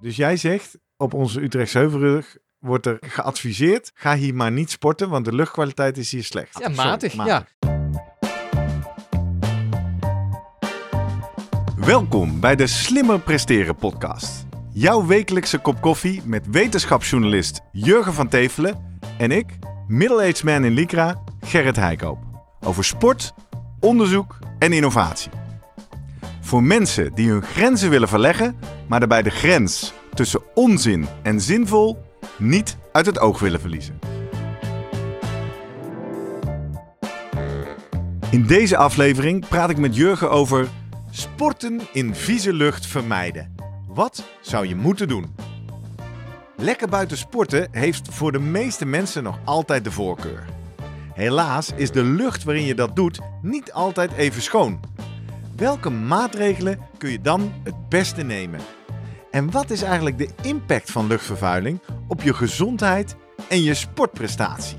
Dus jij zegt, op onze Utrechtse Heuvelrug wordt er geadviseerd, ga hier maar niet sporten, want de luchtkwaliteit is hier slecht. Ja, Sorry, matig. Ja. Welkom bij de Slimmer Presteren podcast. Jouw wekelijkse kop koffie met wetenschapsjournalist Jurgen van Tevelen en ik, middle-aged man in Lycra, Gerrit Heikoop. Over sport, onderzoek en innovatie. Voor mensen die hun grenzen willen verleggen, maar daarbij de grens tussen onzin en zinvol niet uit het oog willen verliezen. In deze aflevering praat ik met Jurgen over sporten in vieze lucht vermijden. Wat zou je moeten doen? Lekker buiten sporten heeft voor de meeste mensen nog altijd de voorkeur. Helaas is de lucht waarin je dat doet niet altijd even schoon. Welke maatregelen kun je dan het beste nemen? En wat is eigenlijk de impact van luchtvervuiling op je gezondheid en je sportprestatie?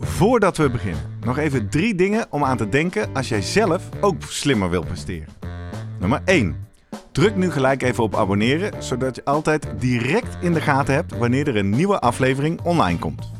Voordat we beginnen, nog even drie dingen om aan te denken als jij zelf ook slimmer wil presteren. Nummer 1. Druk nu gelijk even op abonneren, zodat je altijd direct in de gaten hebt wanneer er een nieuwe aflevering online komt.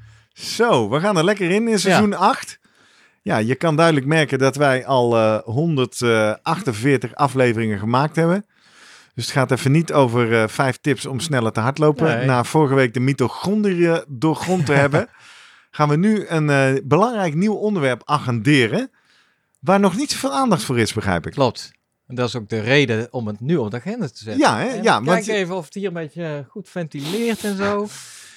Zo, we gaan er lekker in in seizoen 8. Ja, je kan duidelijk merken dat wij al eh, 148 afleveringen gemaakt hebben. Dus het gaat even niet over eh, vijf tips om sneller te hardlopen. Nee. Na vorige week de mitochondriën doorgrond te hebben, gaan we nu een eh, belangrijk nieuw onderwerp agenderen. Waar nog niet zoveel aandacht voor is, begrijp ik. Klopt. En dat is ook de reden om het nu op de agenda te zetten. Ja, hè? Ja, kijk want- even of het hier een beetje goed ventileert en zo.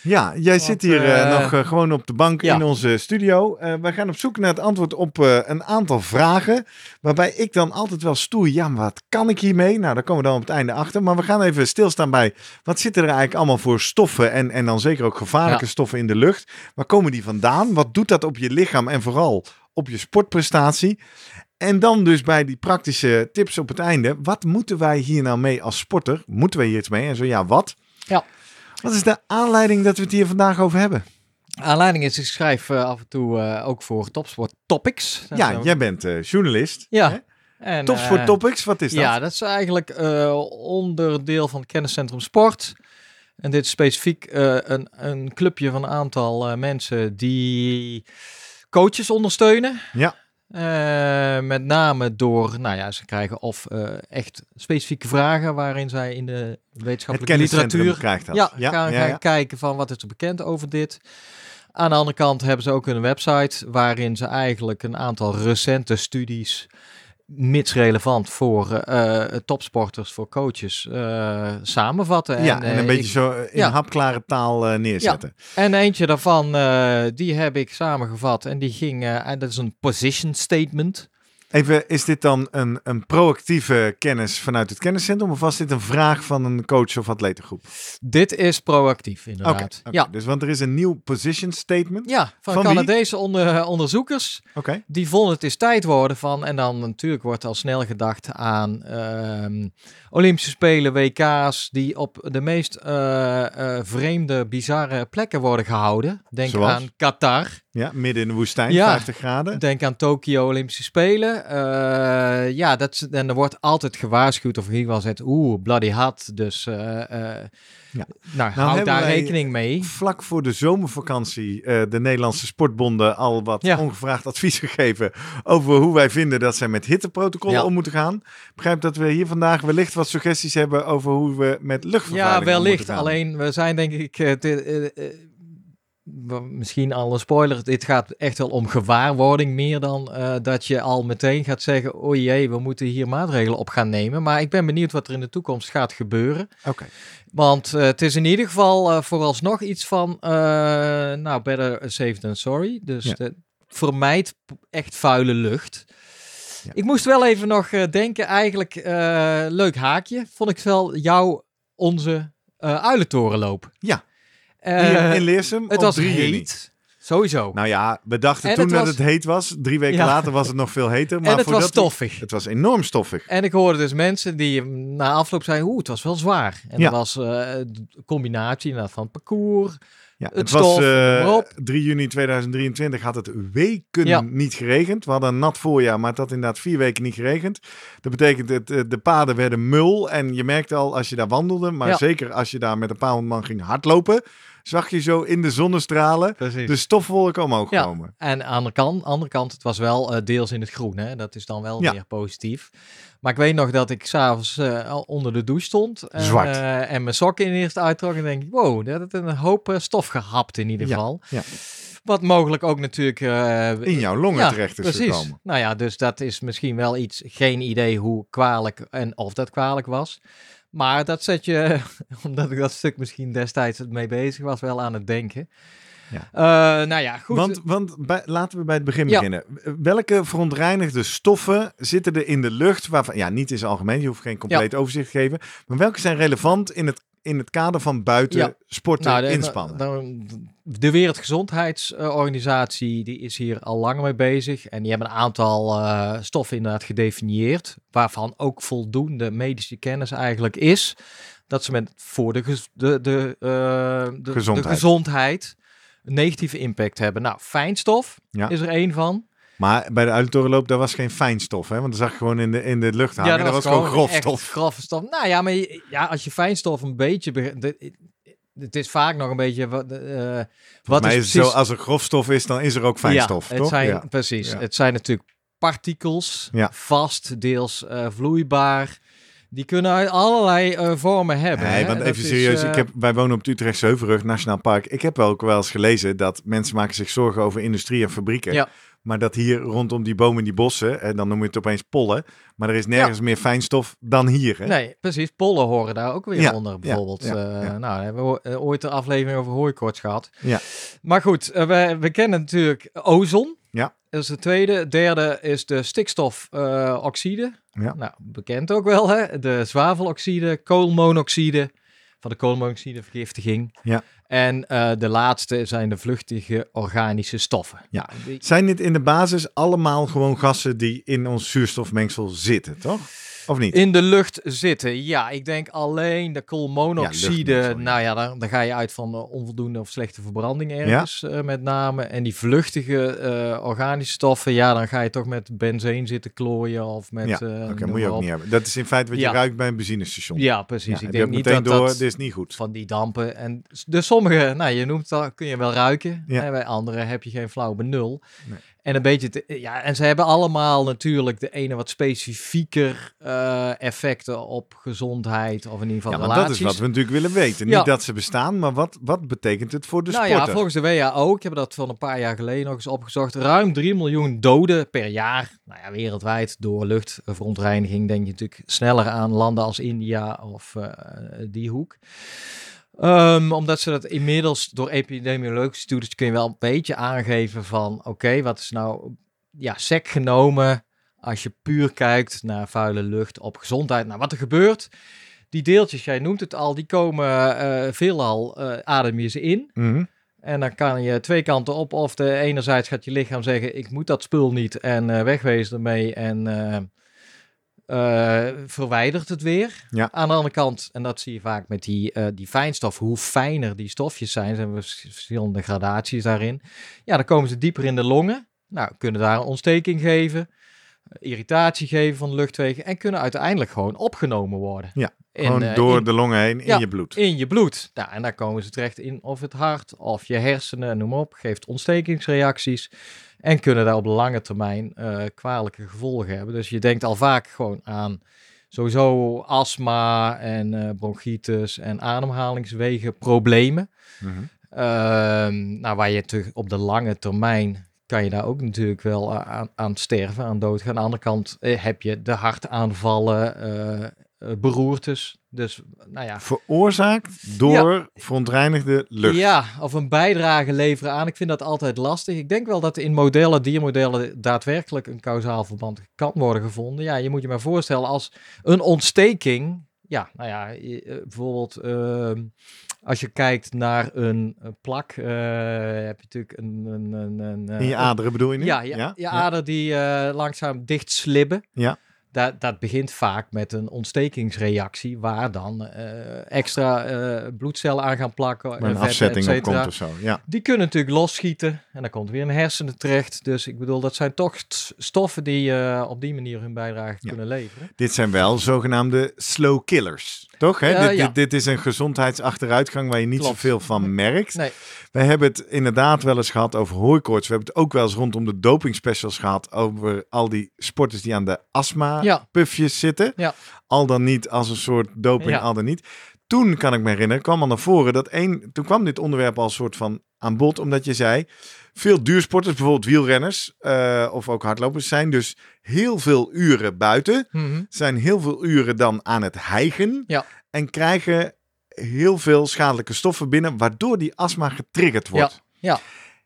Ja, jij zit hier eh, eh, nog eh, gewoon op de bank ja. in onze studio. Eh wij gaan op zoek naar het antwoord op een aantal vragen. Waarbij ik dan altijd wel stoer. Ja, maar wat kan ik hiermee? Nou, daar komen we dan op het einde achter. Maar we gaan even stilstaan bij wat zitten er eigenlijk allemaal voor stoffen. En, en dan zeker ook gevaarlijke Ja. stoffen in de lucht. Waar komen die vandaan? Wat doet dat op je lichaam en vooral op je sportprestatie? En dan dus bij die praktische tips op het einde. Wat moeten wij hier nou mee als sporter? Moeten wij hier iets mee? En zo ja, wat? Ja. Wat is de aanleiding dat we het hier vandaag over hebben? Aanleiding is, ik schrijf eh, af en toe eh, ook voor Topsport Topics. Dat ja, jij bent eh, journalist. Ja. Hè? En, Topsport Topics, wat is dat? Ja, dat is eigenlijk onderdeel van het kenniscentrum sport. En dit is specifiek een, een clubje van een aantal mensen die coaches ondersteunen. Ja. Eh, met name door, nou ja, ze krijgen of eh, echt specifieke vragen waarin zij in de wetenschappelijke literatuur krijgt dat. ja, ja, gaan, ja, gaan ja. kijken van wat is er bekend over dit. Aan de andere kant hebben ze ook een website waarin ze eigenlijk een aantal recente studies, mits relevant voor eh, eh, topsporters, voor coaches, eh, samenvatten. Ja, en een beetje ik- zo in ja. hapklare taal neerzetten. en eentje daarvan, die heb ik samengevat en die ging, en dat is een position statement. Even, is dit dan een, een proactieve kennis vanuit het kenniscentrum? Of was dit een vraag van een coach of atletengroep? Dit is proactief, inderdaad. Ja. dus want er is een nieuw position statement. Ja, van, Van? Canadese onder, onderzoekers. Oké, Die vonden het is tijd worden van, en dan natuurlijk wordt al snel gedacht aan ehm, Olympische Spelen, WK's, die op de meest eh, eh, vreemde, bizarre plekken worden gehouden. Denk Zoals? aan Qatar, ja, midden in de woestijn, Ja. 50 graden. denk aan Tokio Olympische Spelen. Eh, ja, dat, is- en er wordt altijd gewaarschuwd, of in ieder geval zegt, oeh, bloody hot. Dus eh, Ja. nou, houd daar rekening mee. Vlak voor de zomervakantie de Nederlandse sportbonden al wat Ja. ongevraagd advies gegeven over hoe wij vinden dat zij met hitteprotocollen Ja. om moeten gaan. Ik begrijp dat we hier vandaag wellicht wat suggesties hebben over hoe we met luchtvervuiling Ja, wellicht. Alleen, we zijn denk ik... te- misschien al een spoiler. Dit gaat echt wel om gewaarwording meer dan eh, dat je al meteen gaat zeggen... oh jee, we moeten hier maatregelen op gaan nemen. Maar ik ben benieuwd wat er in de toekomst gaat gebeuren. Oké. Want eh, het is in ieder geval eh, vooralsnog iets van... nou, better safe than sorry. Dus Ja. de- vermijd echt vuile lucht. Ja. Ik moest wel even nog denken, eigenlijk leuk haakje. Vond ik wel jouw, onze uilentorenloop. Ja. Eh, Hier in Leersum het op was 3 juni. heet, sowieso. Nou ja, we dachten En toen het dat het heet was. Drie weken Ja. later was het nog veel heter. Maar en het was stoffig. Het was enorm stoffig. En ik hoorde dus mensen die na afloop zeiden, oeh, het was wel zwaar. En Ja. dat was eh, een combinatie van het parcours. Ja, Het het was stof, eh. 3 juni 2023 had het weken Ja. niet geregend. We hadden een nat voorjaar, maar het had inderdaad vier weken niet geregend. Dat betekent dat de paden werden mul. En je merkte al als je daar wandelde, maar Ja. zeker als je daar met een paar honderd man ging hardlopen, zag je zo in de zonnestralen Precies. de stofwolken omhoog Ja. komen. En aan de kant, andere kant, het was wel eh, deels in het groen. Hè? Dat is dan wel Ja. weer positief. Maar ik weet nog dat ik s'avonds eh al onder de douche stond. En, Zwart. eh, en mijn sokken in eerst uittrok. En denk ik, wow, dat heeft een hoop stof gehapt in ieder Ja, geval. ja. Wat mogelijk ook natuurlijk... In jouw longen ja, terecht is precies. gekomen. Nou ja, dus dat is misschien wel iets, geen idee hoe kwalijk en of dat kwalijk was. Maar dat zet je, omdat ik dat stuk misschien destijds mee bezig was, wel aan het denken. Ja. Eh, nou ja, goed. Want, want bij- laten we bij het begin Ja. beginnen. Welke verontreinigde stoffen zitten er in de lucht? Waarvan, ja, niet in zijn algemeen, je hoeft geen compleet overzicht te geven. Maar welke zijn relevant in het, in het kader van buiten Ja. sporten Nou, de, inspannen? de, de Wereldgezondheidsorganisatie die is hier al langer mee bezig. En die hebben een aantal eh, stoffen inderdaad gedefinieerd. Waarvan ook voldoende medische kennis eigenlijk is. Dat ze met voor de, de, eh, de, de Gezondheid. gezondheid een negatieve impact hebben. Nou, fijnstof Ja. is er één van. Maar bij de uilentorenloop, daar was geen fijnstof, hè? Want dat zag je gewoon in de, in de lucht hangen. dat was gewoon grof echt stof. grove stof. Nou ja, maar ja, als je fijnstof een beetje... de- het is vaak nog een beetje... wat eh, wat mij is zo, als er grofstof is, dan is er ook fijnstof, ja, toch? Het zijn, ja. Precies. Ja. Het zijn natuurlijk partikels, Ja. vast, deels eh, vloeibaar. Die kunnen uit allerlei eh, vormen hebben. Nee, hè. want even serieus. ik heb, wij wonen op het Utrechtse Heuvelrug, Nationaal Park. Ik heb ook wel eens gelezen dat mensen maken zich zorgen over industrie en fabrieken. Ja. Maar dat hier rondom die bomen, die bossen, en dan noem je het opeens pollen. Maar er is nergens meer fijnstof dan hier. Hè? Nee, precies. Pollen horen daar ook weer Ja, onder, bijvoorbeeld. ja, Eh. Nou, we hebben we eh, ooit een aflevering over hooikoorts gehad. Ja. Maar goed, eh, we, we kennen natuurlijk ozon. Ja. Dat is de tweede. Derde is de stikstofoxide. Ja. Nou, bekend ook wel, hè? De zwaveloxide, koolmonoxide. Van de koolmonoxidevergiftiging. Ja. En eh, de laatste zijn de vluchtige organische stoffen. Ja. Zijn dit in de basis allemaal gewoon gassen die in ons zuurstofmengsel zitten, toch? Of niet? In de lucht zitten. Ja, ik denk alleen de koolmonoxide. ja. nou ja, dan, dan ga je uit van eh, onvoldoende of slechte verbranding ergens eh, met name. En die vluchtige organische stoffen, ja, dan ga je toch met benzine zitten klooien of met... ja, oké, moet je ook op. niet hebben. Dat is in feite wat je ruikt bij een benzinestation. Ja, precies. Ik denk niet meteen dat door, dat is niet goed. van die dampen en s- de sommige, nou je noemt dat, kun je wel ruiken. Ja. En bij andere heb je geen flauw benul. Nee. En een beetje, te- ja, en ze hebben allemaal natuurlijk de ene wat specifieker eh, effecten op gezondheid of in ieder geval Ja, maar relaties. dat is wat we natuurlijk willen weten. Ja. Niet dat ze bestaan, maar wat, wat betekent het voor de nou sporter? ja, volgens de WHO, ik heb dat van een paar jaar geleden nog eens opgezocht, ruim 3 miljoen doden per jaar. Nou ja, wereldwijd door luchtverontreiniging denk je natuurlijk sneller aan landen als India of eh, die hoek. Ehm, omdat ze dat inmiddels door epidemiologische studies kun je wel een beetje aangeven van oké, wat is nou ja, sec genomen als je puur kijkt naar vuile lucht op gezondheid. Nou, wat er gebeurt, die deeltjes, jij noemt het al, die komen eh, veelal eh adem je ze in. Mhm. En dan kan je twee kanten op. Of de enerzijds gaat je lichaam zeggen, ik moet dat spul niet en eh, wegwezen ermee en eh, verwijdert het weer. Ja. Aan de andere kant, en dat zie je vaak met die, eh, die fijnstof, hoe fijner die stofjes zijn, zijn vers- verschillende gradaties daarin. Ja, dan komen ze dieper in de longen. Nou, kunnen daar een ontsteking geven, irritatie geven van de luchtwegen en kunnen uiteindelijk gewoon opgenomen worden. Ja, In, Gewoon eh, door in- de longen heen in Ja. je bloed. in je bloed. Nou, en daar komen ze terecht in of het hart of je hersenen, noem maar op. Geeft ontstekingsreacties en kunnen daar op lange termijn eh, kwalijke gevolgen hebben. Dus je denkt al vaak gewoon aan sowieso astma en eh, bronchitis en ademhalingswegen problemen. Mhm. Ehm, nou, waar je te, op de lange termijn kan je daar ook natuurlijk wel aan, aan sterven, aan doodgaan. Aan de andere kant eh, heb je de hartaanvallen, eh, eh, beroertes. Dus, nou ja. Veroorzaakt door verontreinigde lucht. Ja, of een bijdrage leveren aan. Ik vind dat altijd lastig. Ik denk wel dat in modellen, diermodellen, daadwerkelijk een kausaal verband kan worden gevonden. Ja, je moet je maar voorstellen als een ontsteking. Ja, nou ja, bijvoorbeeld ehm, als je kijkt naar een, eh, plak, eh, heb je natuurlijk een... een, een, een In je eh, aderen bedoel je nu? ja, ja, je ader die eh, langzaam dicht slibben. Ja. Dat, dat begint vaak met een ontstekingsreactie, waar dan eh, extra eh, bloedcellen aan gaan plakken. Een vet, afzetting et op komt of zo. Ja. Die kunnen natuurlijk losschieten en dan komt weer de hersenen terecht. Dus ik bedoel, dat zijn toch st- stoffen die eh, op die manier hun bijdrage Ja. kunnen leveren. Dit zijn wel zogenaamde slow killers. Toch? Hè? Dit, ja. dit, dit is een gezondheidsachteruitgang waar je niet Klopt. zoveel van merkt. Nee, Wij hebben het inderdaad wel eens gehad over hooikoorts. We hebben het ook wel eens rondom de doping specials gehad over al die sporters die aan de astma ja, pufjes zitten. Ja. Al dan niet als een soort doping, al dan niet. Toen kan ik me herinneren, kwam al naar voren dat één. Toen kwam dit onderwerp al soort van aan bod, omdat je zei. Veel duursporters, bijvoorbeeld wielrenners eh, of ook hardlopers, zijn dus heel veel uren buiten. mhm, Zijn heel veel uren dan aan het hijgen. Ja. En krijgen heel veel schadelijke stoffen binnen, waardoor die astma getriggerd wordt. ja.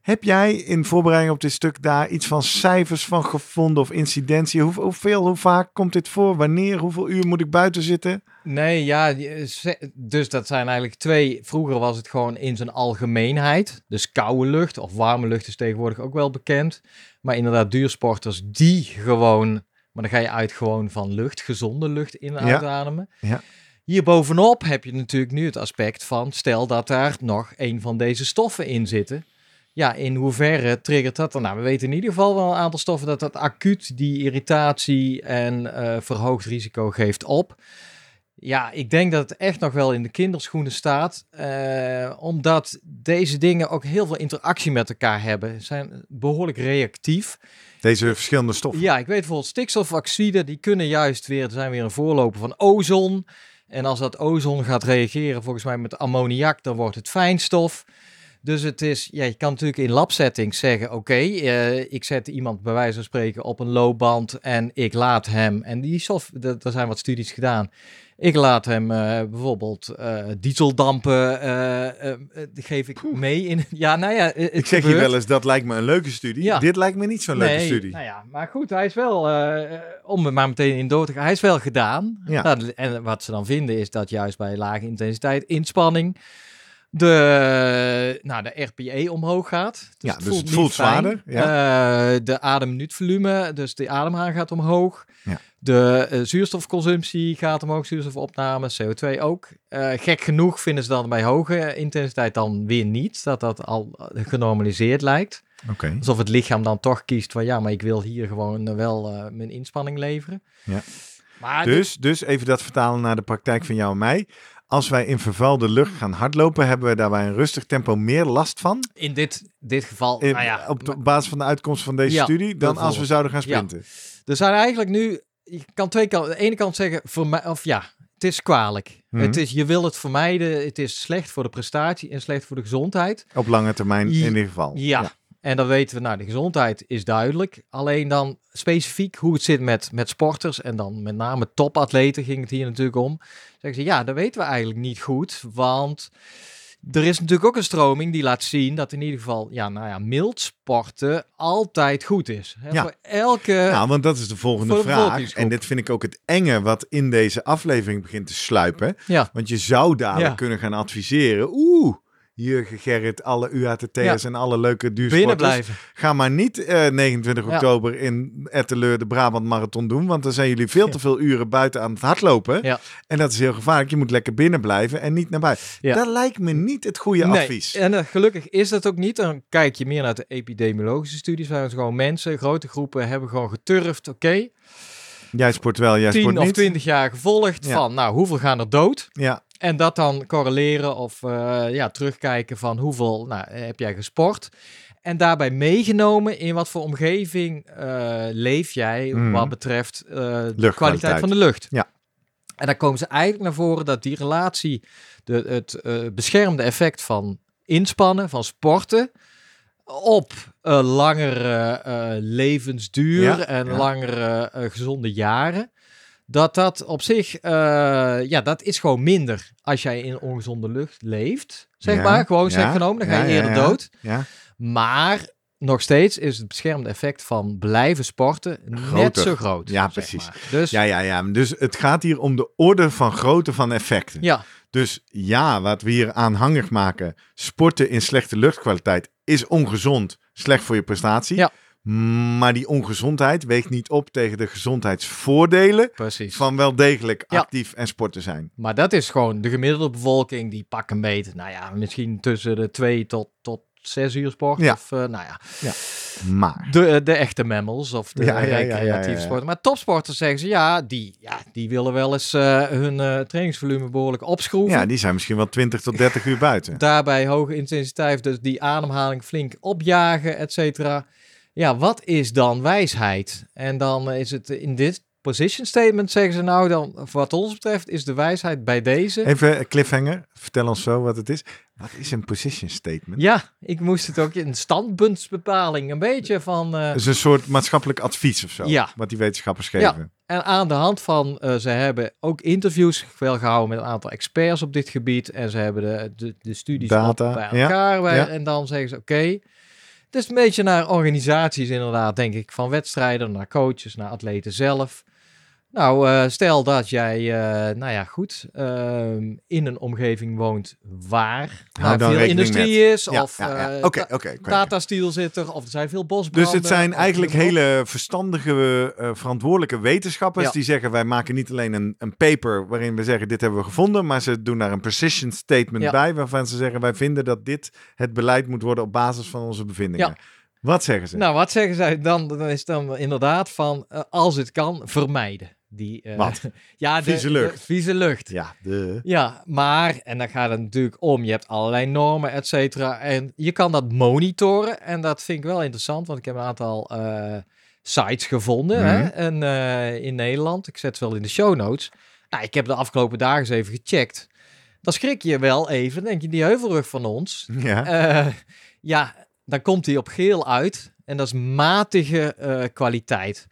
Heb jij in voorbereiding op dit stuk daar iets van cijfers van gevonden of incidentie? Hoe, hoeveel, hoe vaak komt dit voor? Wanneer? Hoeveel uur moet ik buiten zitten? Nee, ja, ze- dus dat zijn eigenlijk twee. Vroeger was het gewoon in zijn algemeenheid. Dus koude lucht of warme lucht is tegenwoordig ook wel bekend. Maar inderdaad, duursporters die gewoon, maar dan ga je uit gewoon van lucht, gezonde lucht in en Ja. uitademen. Ja. Hierbovenop heb je natuurlijk nu het aspect van, stel dat daar nog een van deze stoffen in zitten. Ja, in hoeverre triggert dat dan? Nou, we weten in ieder geval wel een aantal stoffen dat dat acuut die irritatie en eh, verhoogd risico geeft op. Ja, ik denk dat het echt nog wel in de kinderschoenen staat. eh, omdat deze dingen ook heel veel interactie met elkaar hebben. Ze zijn behoorlijk reactief. Deze verschillende stoffen. Ja, ik weet bijvoorbeeld stikstofoxide, die kunnen juist weer, zijn weer een voorloper van ozon. En als dat ozon gaat reageren volgens mij met ammoniak, dan wordt het fijnstof. Dus het is, ja, je kan natuurlijk in labsettings zeggen, oké, eh, ik zet iemand bij wijze van spreken op een loopband en ik laat hem, en die stof, er zijn wat studies gedaan, ik laat hem eh, bijvoorbeeld dieseldampen, eh, eh, geef ik mee in, ja, nou ja, Ik zeg je wel eens, dat lijkt me een leuke studie. Ja. Dit lijkt me niet zo'n leuke studie. Nou ja, maar goed, hij is wel, om er maar meteen in door te gaan, hij is wel gedaan. Ja. Nou, en wat ze dan vinden is dat juist bij lage intensiteit inspanning de, nou, de RPE omhoog gaat. Ja, dus het voelt zwaarder, ja. Eh, de ademminuutvolume, dus de ademhaling gaat omhoog. Ja. De eh, zuurstofconsumptie gaat omhoog, zuurstofopname, CO2 ook. Eh, gek genoeg vinden ze dan bij hoge intensiteit dan weer niet, dat dat al genormaliseerd lijkt. Oké. Alsof het lichaam dan toch kiest van ja, maar ik wil hier gewoon wel mijn inspanning leveren. Ja. Maar Dus, dus even dat vertalen naar de praktijk van jou en mij. Als wij in vervuilde lucht gaan hardlopen, hebben we daar bij een rustig tempo meer last van. in dit, dit geval, In- nou ja, op de basis van de uitkomst van deze Ja, studie, dan als we zouden gaan Ja. sprinten. er zijn eigenlijk nu, je kan twee kanten, de ene kant zeggen, voor mij, of ja, het is kwalijk. Mhm. Het is, je wil het vermijden, het is slecht voor de prestatie en slecht voor de gezondheid. Op lange termijn Ja. in ieder geval. Ja. En dan weten we, nou, de gezondheid is duidelijk. Alleen dan specifiek hoe het zit met, met sporters en dan met name topatleten ging het hier natuurlijk om. Zeggen ze, ja, dat weten we eigenlijk niet goed, want er is natuurlijk ook een stroming die laat zien dat in ieder geval, ja, nou ja, mild sporten altijd goed is. Hè, Ja. Voor elke... Nou, want dat is de volgende de vraag. En dit vind ik ook het enge wat in deze aflevering begint te sluipen. ja, Want je zou dadelijk Ja. kunnen gaan adviseren. Oeh, Jurgen Gerrit, alle UATT'ers en alle leuke binnen duursporters. blijven. Ga maar niet eh, 29 Ja. oktober in Etteleur de Brabant Marathon doen. Want dan zijn jullie veel te veel uren buiten aan het hardlopen. Ja. En dat is heel gevaarlijk. Je moet lekker binnen blijven en niet naar buiten. Ja. Dat lijkt me niet het goede Nee, advies. En eh, gelukkig is dat ook niet. Dan kijk je meer naar de epidemiologische studies. Waar gewoon mensen, grote groepen, hebben gewoon geturfd. Oké, Jij sport wel, jij 10 sport of niet. 20 jaar gevolgd van, nou, hoeveel gaan er dood? Ja, En dat dan correleren of eh, ja, terugkijken van hoeveel nou, heb jij gesport. En daarbij meegenomen in wat voor omgeving eh, leef jij Mhm. wat betreft eh, de kwaliteit van de lucht. Ja. En daar komen ze eigenlijk naar voren dat die relatie, de, het eh, beschermde effect van inspannen, van sporten, op eh, langere eh, levensduur Ja, en ja. langere eh, gezonde jaren, dat dat op zich, eh, ja, dat is gewoon minder als jij in ongezonde lucht leeft, zeg Ja, maar. Gewoon zeg ja, genomen, dan ga je ja, eerder dood. Ja, Maar nog steeds is het beschermde effect van blijven sporten net zo groot. Ja, precies. maar. Dus ja, ja, ja. Dus het gaat hier om de orde van grootte van effecten. ja, Dus ja, wat we hier aanhangig maken, sporten in slechte luchtkwaliteit is ongezond, slecht voor je prestatie. Ja. Maar die ongezondheid weegt niet op tegen de gezondheidsvoordelen precies. van wel degelijk Ja. actief en sporten zijn. Maar dat is gewoon de gemiddelde bevolking die pak een beet. Nou ja, misschien tussen de twee tot, tot zes uur sport. Ja. Of, eh, nou ja, Maar de, de echte mammals of de Ja, ja, ja, ja, recreatieve ja, ja. sporten. Maar topsporters zeggen ze, ja, die, ja, die willen wel eens eh, hun eh, trainingsvolume behoorlijk opschroeven. ja, die zijn misschien wel 20 tot 30 uur buiten. Daarbij hoge intensiteit, dus die ademhaling flink opjagen, et cetera. Ja, wat is dan wijsheid? En dan is het in dit position statement, zeggen ze nou dan, wat ons betreft, is de wijsheid bij deze. Even cliffhanger, vertel ons zo wat het is. Wat is een position statement? Ja, ik moest het ook in standpuntsbepaling, een beetje van... Het is een soort maatschappelijk advies of zo, Ja. wat die wetenschappers Ja. geven. En aan de hand van, eh, ze hebben ook interviews wel gehouden met een aantal experts op dit gebied. En ze hebben de, de, de studies Data, bij ja, elkaar. bij- ja. En dan zeggen ze, oké. Het is een beetje naar organisaties inderdaad, denk ik. Van wedstrijden naar coaches, naar atleten zelf. Nou, eh, stel dat jij, eh, nou ja, goed, ehm, in een omgeving woont waar nou, dan veel industrie is. Ja, of ja, ja. eh, Steel zit er, of er zijn veel Dus bosbranden. het zijn eigenlijk hele verstandige, verantwoordelijke wetenschappers die zeggen wij maken niet alleen een, een paper waarin we zeggen dit hebben we gevonden, maar ze doen daar een precision statement bij waarvan ze zeggen wij vinden dat dit het beleid moet worden op basis van onze bevindingen. Wat zeggen ze? Nou, wat zeggen zij dan? Dan is dan inderdaad van, als het kan, vermijden. Die, eh, Wat? ja, de, Vieze lucht. de vieze lucht. ja, de... Ja, maar, en dan gaat het natuurlijk om, je hebt allerlei normen, et cetera. En je kan dat monitoren. En dat vind ik wel interessant, want ik heb een aantal eh, sites gevonden hè, Mhm. en, eh, in Nederland. Ik zet ze wel in de show notes. Nou, ik heb de afgelopen dagen eens even gecheckt. Dan schrik je wel even, denk je, die heuvelrug van ons. Ja. Ja, dan komt hij op geel uit. En dat is matige kwaliteit.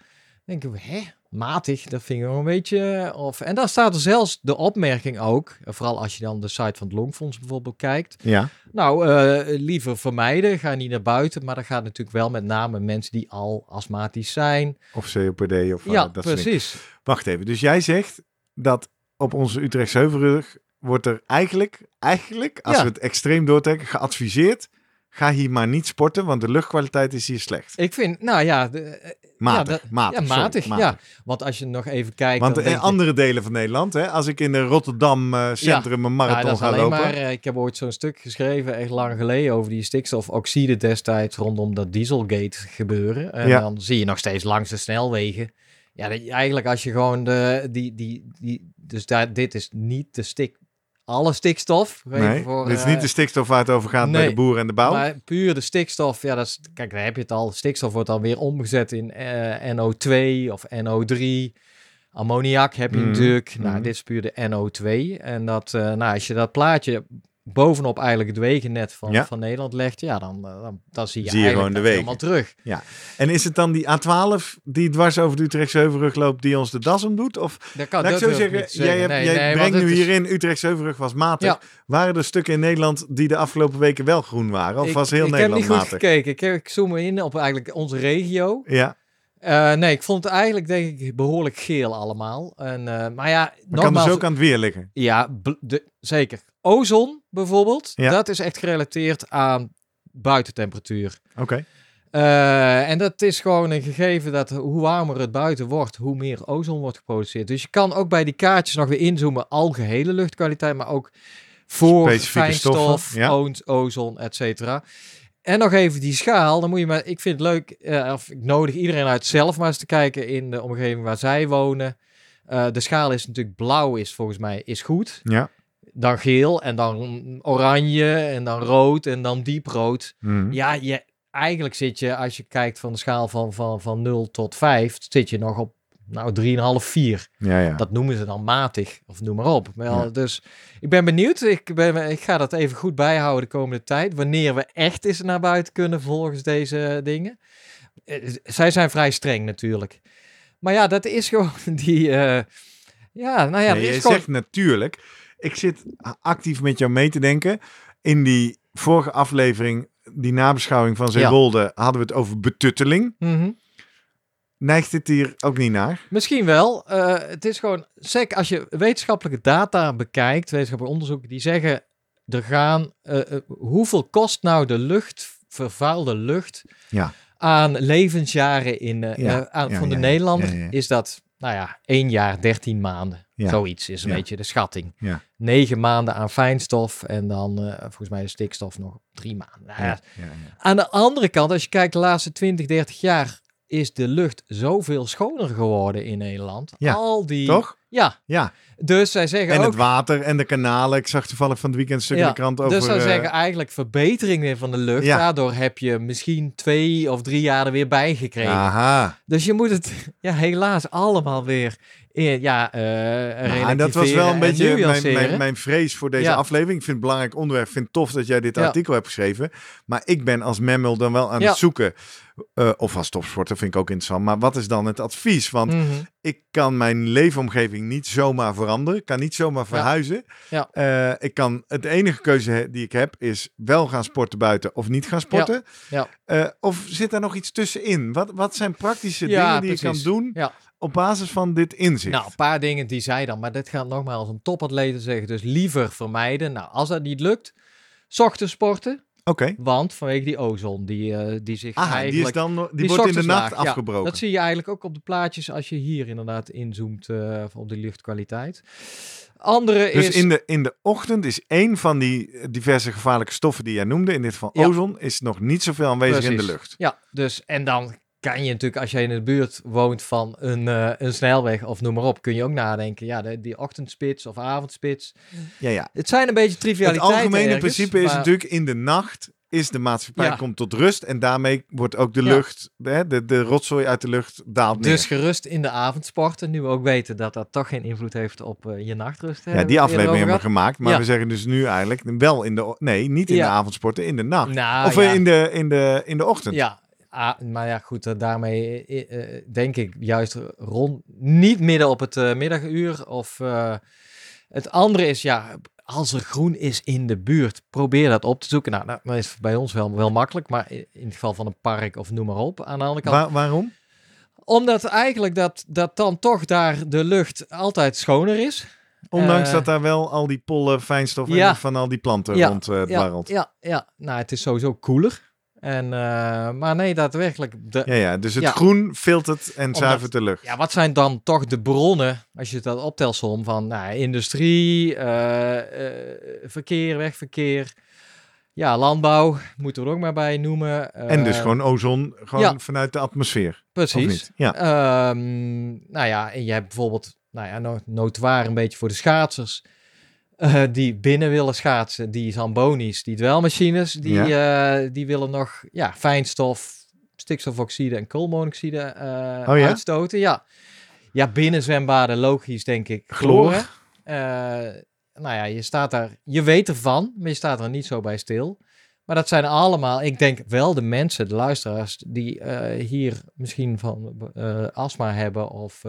Dan denk ik, hè? Matig, dat vind ik wel een beetje... Of, en daar staat er zelfs de opmerking ook, eh, vooral als je dan de site van het Longfonds bijvoorbeeld kijkt. ja. Nou, eh, liever vermijden, ga niet naar buiten. Maar dat gaat natuurlijk wel met name mensen die al astmatisch zijn. Of COPD of eh, ja, dat soort precies. Wacht even, dus jij zegt dat op onze Utrechtse Heuvelrug wordt er eigenlijk, eigenlijk, als Ja. we het extreem doortrekken, geadviseerd, ga hier maar niet sporten, want de luchtkwaliteit is hier slecht. Ik vind, nou ja, de, eh, Matig, ja, dat- matig, ja, sorry, matig, ja. Want als je nog even kijkt... Want in je- andere delen van Nederland, hè, als ik in de Rotterdam eh, centrum een marathon ga lopen. maar. eh, ik heb ooit zo'n stuk geschreven, echt lang geleden, over die stikstofoxide destijds rondom dat Dieselgate gebeuren. En Ja. dan zie je nog steeds langs de snelwegen. Ja, dat eigenlijk als je gewoon de, die, die, die, dus daar, dit is niet de stik, alle stikstof. nee, voor, dit is eh, niet de stikstof waar het over gaat bij de boeren en de bouw. Maar puur de stikstof, ja, dat is, kijk, daar heb je het al. Stikstof wordt dan weer omgezet in eh, NO2 of NO3. Ammoniak heb je Mhm, natuurlijk. Nou, mhm. dit is puur de NO2. En dat, eh, nou, als je dat plaatje bovenop eigenlijk het wegennet van, Ja. van Nederland legt, ja, dan, eh, dan, dan zie je, Zie je gewoon de helemaal terug. En is het dan die A12 die dwars over de Utrechtse Heuvelrug loopt die ons de das omdoet? Of Dat kan laat ik zo ik zeggen, jij, hebt, Nee, jij nee, want brengt nu is- hierin Utrechtse Heuvelrug was matig. Ja. Waren er stukken in Nederland die de afgelopen weken wel groen waren? Of ik, was heel ik Nederland heb niet goed matig? gekeken. Ik, heb, ik zoom in op eigenlijk onze regio. Ja, Eh, nee, ik vond het eigenlijk denk ik behoorlijk geel allemaal. En, eh, maar ja, maar kan nogmaals, dus ook aan het weer liggen. Ja, de, zeker. Ozon bijvoorbeeld, Ja. dat is echt gerelateerd aan buitentemperatuur. Oké. Eh, en dat is gewoon een gegeven dat hoe warmer het buiten wordt, hoe meer ozon wordt geproduceerd. Dus je kan ook bij die kaartjes nog weer inzoomen, algehele luchtkwaliteit, maar ook voor Specifieke fijnstof, ja. ozon, et cetera. En nog even die schaal, dan moet je maar, ik vind het leuk, eh, of ik nodig iedereen uit zelf maar eens te kijken in de omgeving waar zij wonen. Eh, de schaal is natuurlijk blauw, is volgens mij is goed Ja. Dan geel en dan oranje en dan rood en dan dieprood. Mhm. Ja, je, eigenlijk zit je, als je kijkt van de schaal van, van, van 0 tot 5, zit je nog op nou 3,5, 4. ja, ja. Dat noemen ze dan matig, of noem maar op. Ja. Dus ik ben benieuwd. Ik, ben, ik ga dat even goed bijhouden de komende tijd. Wanneer we echt eens naar buiten kunnen volgens deze dingen. Eh, Zij zijn vrij streng natuurlijk. Maar ja, dat is gewoon die... eh, ja, nou ja, Nee, je gewoon... zegt natuurlijk. Ik zit actief met jou mee te denken. In die vorige aflevering, die nabeschouwing van Zeewolde, hadden we het over betutteling. Mhm. Neigt dit hier ook niet naar? Misschien wel. Eh, het is gewoon, sec, als je wetenschappelijke data bekijkt, wetenschappelijke onderzoeken, die zeggen, er gaan, eh, eh, hoeveel kost nou de lucht, vervuilde lucht, Ja. aan levensjaren in, Ja, aan, ja, van de ja, Nederlander? ja, ja. Is dat, nou ja, één jaar, dertien maanden. Ja. Zoiets is een Ja. beetje de schatting. Ja. Negen maanden aan fijnstof en dan eh, volgens mij de stikstof nog drie maanden. Nou ja, Ja, ja, ja. aan de andere kant, als je kijkt de laatste 20, 30 jaar, is de lucht zoveel schoner geworden in Nederland. Ja, Al die... Toch? Ja, Ja, dus zij zeggen en ook... het water en de kanalen. Ik zag toevallig van het weekend stuk in de krant over... dus zij eh, zeggen eigenlijk verbeteringen van de lucht. Ja. Daardoor heb je misschien twee of drie jaar er weer bij gekregen. Aha. Dus je moet het ja, helaas allemaal weer in, ja, eh Nou, en dat was wel een beetje mijn, mijn, mijn vrees voor deze Ja. aflevering. Ik vind het belangrijk onderwerp. Ik vind het tof dat jij dit artikel hebt geschreven. Maar ik ben als memmel dan wel aan het zoeken. Eh, of als topsporter vind ik ook interessant. Maar wat is dan het advies? Want Mhm. ik kan mijn leefomgeving niet zomaar veranderen. Ik kan niet zomaar verhuizen. Ja. Eh, ik kan, het enige keuze die ik heb is wel gaan sporten buiten of niet gaan sporten. Ja. Eh, of zit daar nog iets tussenin? Wat, wat zijn praktische Ja, dingen die je kan doen op basis van dit inzicht? Nou, een paar dingen die zij dan, maar dit gaat nogmaals om topatleten zeggen. Dus liever vermijden. Nou, als dat niet lukt, 's ochtends sporten. Oké. Want vanwege die ozon, die, eh, die zich Ah, die, eigenlijk... is dan, die, die wordt in de nacht afgebroken. dat zie je eigenlijk ook op de plaatjes als je hier inderdaad inzoomt eh, op de luchtkwaliteit. Andere dus is... in, de, in de ochtend is één van die eh, diverse gevaarlijke stoffen die jij noemde, in dit geval Ja. ozon, is nog niet zoveel aanwezig in de lucht. Ja, dus en dan kan je natuurlijk, als jij in de buurt woont van een, eh, een snelweg of noem maar op, kun je ook nadenken. Ja, de, die ochtendspits of avondspits. Ja, ja. Het zijn een beetje Het trivialiteiten algemene ergens, principe is maar- natuurlijk in de nacht is de maatschappij Ja. komt tot rust en daarmee wordt ook de Ja. lucht, de, de, de rotzooi uit de lucht daalt neer. Dus gerust in de avondsporten, nu we ook weten dat dat toch geen invloed heeft op eh, je nachtrust. ja, die het aflevering hebben we gemaakt, maar Ja. we zeggen dus nu eigenlijk wel in de, nee, niet in de avondsporten, in de nacht. Nou, of eh, in, de, in, de, in de ochtend. Ja, ah, maar ja, goed, eh, daarmee eh, eh, denk ik juist rond, niet midden op het middaguur. Of het andere is, ja, als er groen is in de buurt, probeer dat op te zoeken. Nou, nou, dat is bij ons wel, wel makkelijk, maar in het geval van een park of noem maar op. Aan de andere kant, Waar- waarom? omdat eigenlijk dat, dat dan toch daar de lucht altijd schoner is. Ondanks dat daar wel al die pollen, fijnstof en ja. van al die planten Ja, rond eh Ja, ja, ja, nou, het is sowieso koeler. En, eh, maar nee, daadwerkelijk, de, Ja, ja, dus het Ja. groen filtert en zuivert de lucht. Ja, wat zijn dan toch de bronnen, als je dat optelsom van nou, industrie, eh, verkeer, wegverkeer, ja, landbouw, moeten we er ook maar bij noemen. en dus gewoon ozon gewoon ja. vanuit de atmosfeer. Precies. Ja. Ehm, nou ja, en je hebt bijvoorbeeld, nou ja, no- notoir een beetje voor de schaatsers. Eh, die binnen willen schaatsen, die Zambonis, die dwelmachines, die, eh, die willen nog ja, fijnstof, stikstofoxide en koolmonoxide eh, Oh ja? uitstoten. Ja. ja, binnen zwembaden logisch denk ik. Eh, nou ja, je staat daar, je weet ervan, maar je staat er niet zo bij stil. Maar dat zijn allemaal, ik denk wel de mensen, de luisteraars, die hier misschien van astma hebben of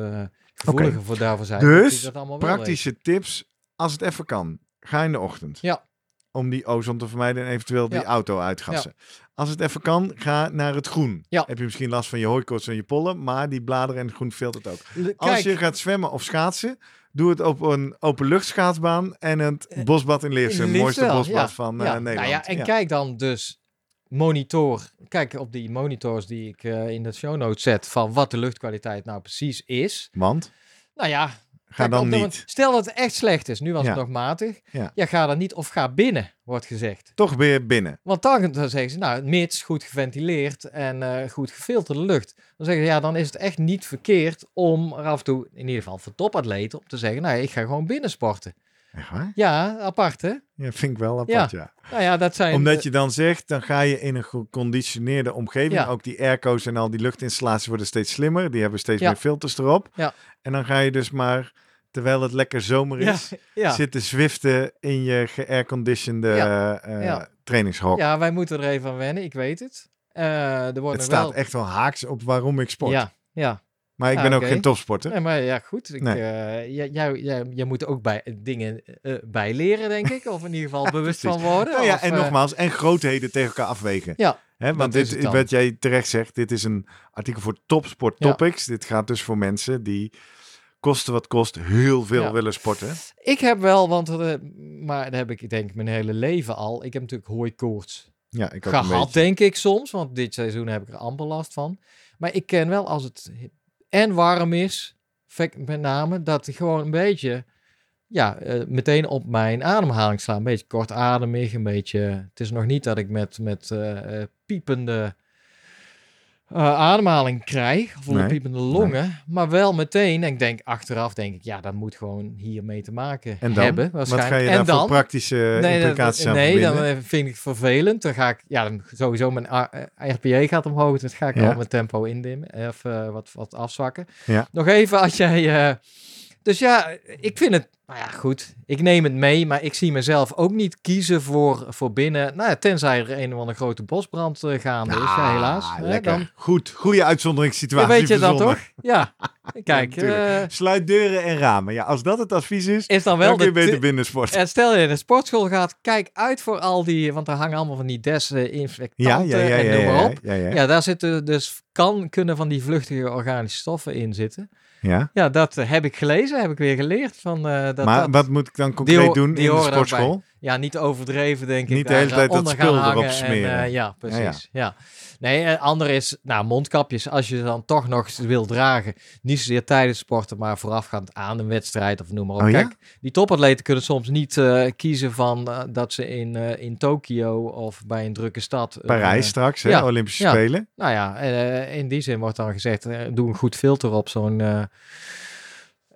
gevoeliger voor daarvoor zijn. Dus. Praktische tips, als het even kan. Ga in de ochtend. Ja. Om die ozon te vermijden en eventueel die Ja. auto uitgassen. Als het even kan, ga naar het groen. Ja. Heb je misschien last van je hooikoorts en je pollen, maar die bladeren en het groen filtert ook. L- Als je gaat zwemmen of schaatsen, doe het op een openluchtschaatsbaan en het Eh, bosbad in Leersum. Het mooiste wel, bosbad van ja. eh, Nou Nederland. ja, en kijk dan dus monitor. Kijk op die monitors die ik eh, in de show notes zet van wat de luchtkwaliteit nou precies is. Want, Nou ja, ga dan niet. Stel dat het echt slecht is. Nu was Ja. het nog matig. Ja. Ja. ga dan niet of ga binnen, wordt gezegd. Toch weer binnen. Want dan, dan zeggen ze, nou, mits goed geventileerd en eh, goed gefilterde lucht. Dan zeggen ze, ja, dan is het echt niet verkeerd om er af en toe, in ieder geval voor topatleten, om te zeggen, nou, ik ga gewoon binnen sporten. Echt waar? Ja, apart hè? Ja, vind ik wel apart, ja. Nou ja, dat zijn... Omdat je dan zegt, dan ga je in een geconditioneerde omgeving. Ja. Ook die airco's en al die luchtinstallaties worden steeds slimmer. Die hebben steeds Ja. meer filters erop. Ja. En dan ga je dus maar, terwijl het lekker zomer ja, is, ja. zitten zwiften in je geairconditionede Ja. eh, Ja. trainingshok. ja, wij moeten er even aan wennen, ik weet het. Eh er het worden staat wel... echt wel haaks op waarom ik sport. Ja, ja. Maar ik Ah, ben ook geen topsporter. Nee, maar ja, goed. Ik, Nee. eh, jij, jij, jij, jij moet ook bij dingen eh bijleren, denk ik. Of in ieder geval bewust van worden. Nou ja, of, en eh, nogmaals, en grootheden tegen elkaar afwegen. Ja, Hè, want dit, wat jij terecht zegt, dit is een artikel voor Topsport Ja. Topics. Dit gaat dus voor mensen die kosten wat kost heel veel Ja. willen sporten. Ik heb wel, want eh, maar dat heb ik denk mijn hele leven al. Ik heb natuurlijk hooikoorts Ja, ik gehad, denk ik soms. Want dit seizoen heb ik er amper last van. Maar ik ken wel als het en warm is, met name, dat ik gewoon een beetje, ja, eh, meteen op mijn ademhaling sla. Een beetje kortademig, een beetje. Het is nog niet dat ik met, met eh, eh, piepende eh, ademhaling krijg, of Nee. piepende longen, maar wel meteen. En ik denk achteraf, denk ik, ja, dat moet gewoon hiermee te maken En dan? hebben. Wat Waarschijnlijk. ga je en dan, voor praktische Nee, implicaties nee dan verbinden? eh, vind ik het vervelend. Dan ga ik, ja, dan sowieso mijn A- eh, RPE gaat omhoog. Dus ga ik Ja. al mijn tempo indimmen. Of wat, wat afzwakken. Ja. Nog even als jij. Dus ja, ik vind het. Nou ja, goed. Ik neem het mee, maar ik zie mezelf ook niet kiezen voor, voor binnen. Nou ja, tenzij er een of andere grote bosbrand eh, gaande is. Ja, helaas. Ah, hè, dan, Goed, goede uitzonderingssituatie ja, weet je dan verzonnen. toch? Ja. Kijk, eh, Sluit deuren en ramen. Ja, als dat het advies is, is dan dan wel kun je de beter binnen sporten. En stel je in de sportschool gaat, kijk uit voor al die, want er hangen allemaal van die desinfectanten Ja, ja, en noem maar op. Ja, daar zitten dus kan kunnen van die vluchtige organische stoffen in zitten. Ja. Ja, dat heb ik gelezen, heb ik weer geleerd van eh, dat. maar dat, wat moet ik dan concreet doen in de sportschool? Ja, niet overdreven denk ik. Niet de hele tijd eh, dat spul erop en, smeren. eh, ja, precies. Ja, Nee, en ander is, nou, mondkapjes, als je dan toch nog wil dragen, niet zozeer tijdens sporten, maar voorafgaand aan een wedstrijd of noem maar op. Oh ja? Kijk, die topatleten kunnen soms niet eh, kiezen van eh, dat ze in, eh, in Tokio of bij een drukke stad. eh, Parijs straks, hè, ja, Olympische ja. Spelen. nou ja, eh, in die zin wordt dan gezegd, eh, doe een goed filter op zo'n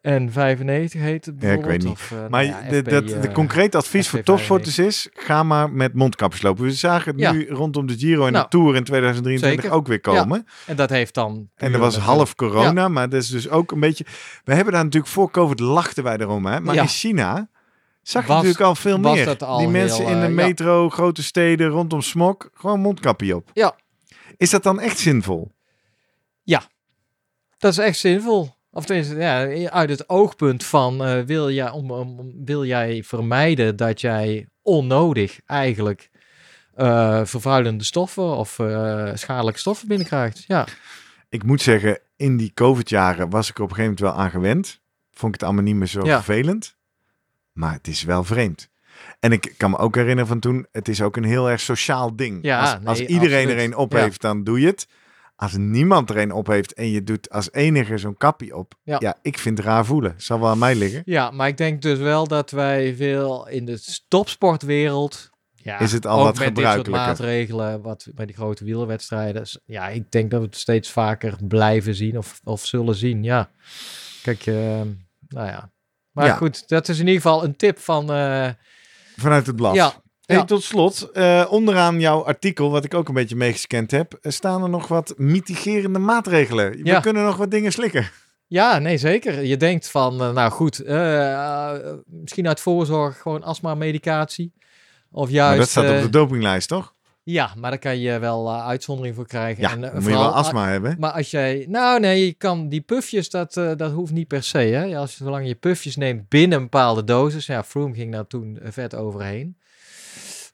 eh N95 heet het bijvoorbeeld. weet niet. Of, eh, Maar nou ja, de, FP, dat, de eh, concreet advies voor FP95. topsporters is, ga maar met mondkapjes lopen. We zagen het Ja. nu rondom de Giro en Nou, de Tour in 2023 zeker. ook weer komen. En dat heeft dan... En er was half corona, maar dat is dus ook een beetje... We hebben daar natuurlijk voor COVID lachten wij erom, hè. Maar Ja. in China zag je natuurlijk al veel meer. dat al Die mensen heel, in de eh, ja. metro, grote steden, rondom smok, gewoon mondkapje op. Ja. Is dat dan echt zinvol? Dat is echt zinvol. Of tenminste, ja, uit het oogpunt van eh, wil, jij, om, om, wil jij vermijden dat jij onnodig eigenlijk eh, vervuilende stoffen of eh, schadelijke stoffen binnenkrijgt. Ja, Ik moet zeggen, in die COVID-jaren was ik er op een gegeven moment wel aan gewend. Vond ik het allemaal niet meer zo Ja. vervelend. Maar het is wel vreemd. En ik kan me ook herinneren van toen, het is ook een heel erg sociaal ding. Ja, als, als iedereen absoluut. er een op Ja. heeft, dan doe je het. Als niemand er een op heeft en je doet als enige zo'n kapje op. Ja. Ja. ik vind het raar voelen. Zal wel aan mij liggen. ja, maar ik denk dus wel dat wij veel in de topsportwereld... Ja, Is het al ook wat met dit soort maatregelen, wat bij die grote wielerwedstrijden. Ja, ik denk dat we het steeds vaker blijven zien of, of zullen zien. Ja, kijk, eh, nou ja. Maar Ja. goed, dat is in ieder geval een tip van... eh, Vanuit het blad. ja, Hey, Ja. tot slot, eh, onderaan jouw artikel, wat ik ook een beetje meegescand heb, eh, staan er nog wat mitigerende maatregelen. We Ja. kunnen nog wat dingen slikken. Ja, nee, zeker. Je denkt van, eh, nou goed, misschien uit voorzorg gewoon astma-medicatie. Of juist... maar dat staat op de dopinglijst, toch? Ja, maar daar kan je wel uitzondering voor krijgen. Ja, En, dan moet je wel astma hebben. Maar als jij... Nou nee, je kan die pufjes, dat, dat hoeft niet per se. Hè? Ja, als, zolang je pufjes neemt binnen een bepaalde dosis. Ja, Froome ging daar toen vet overheen.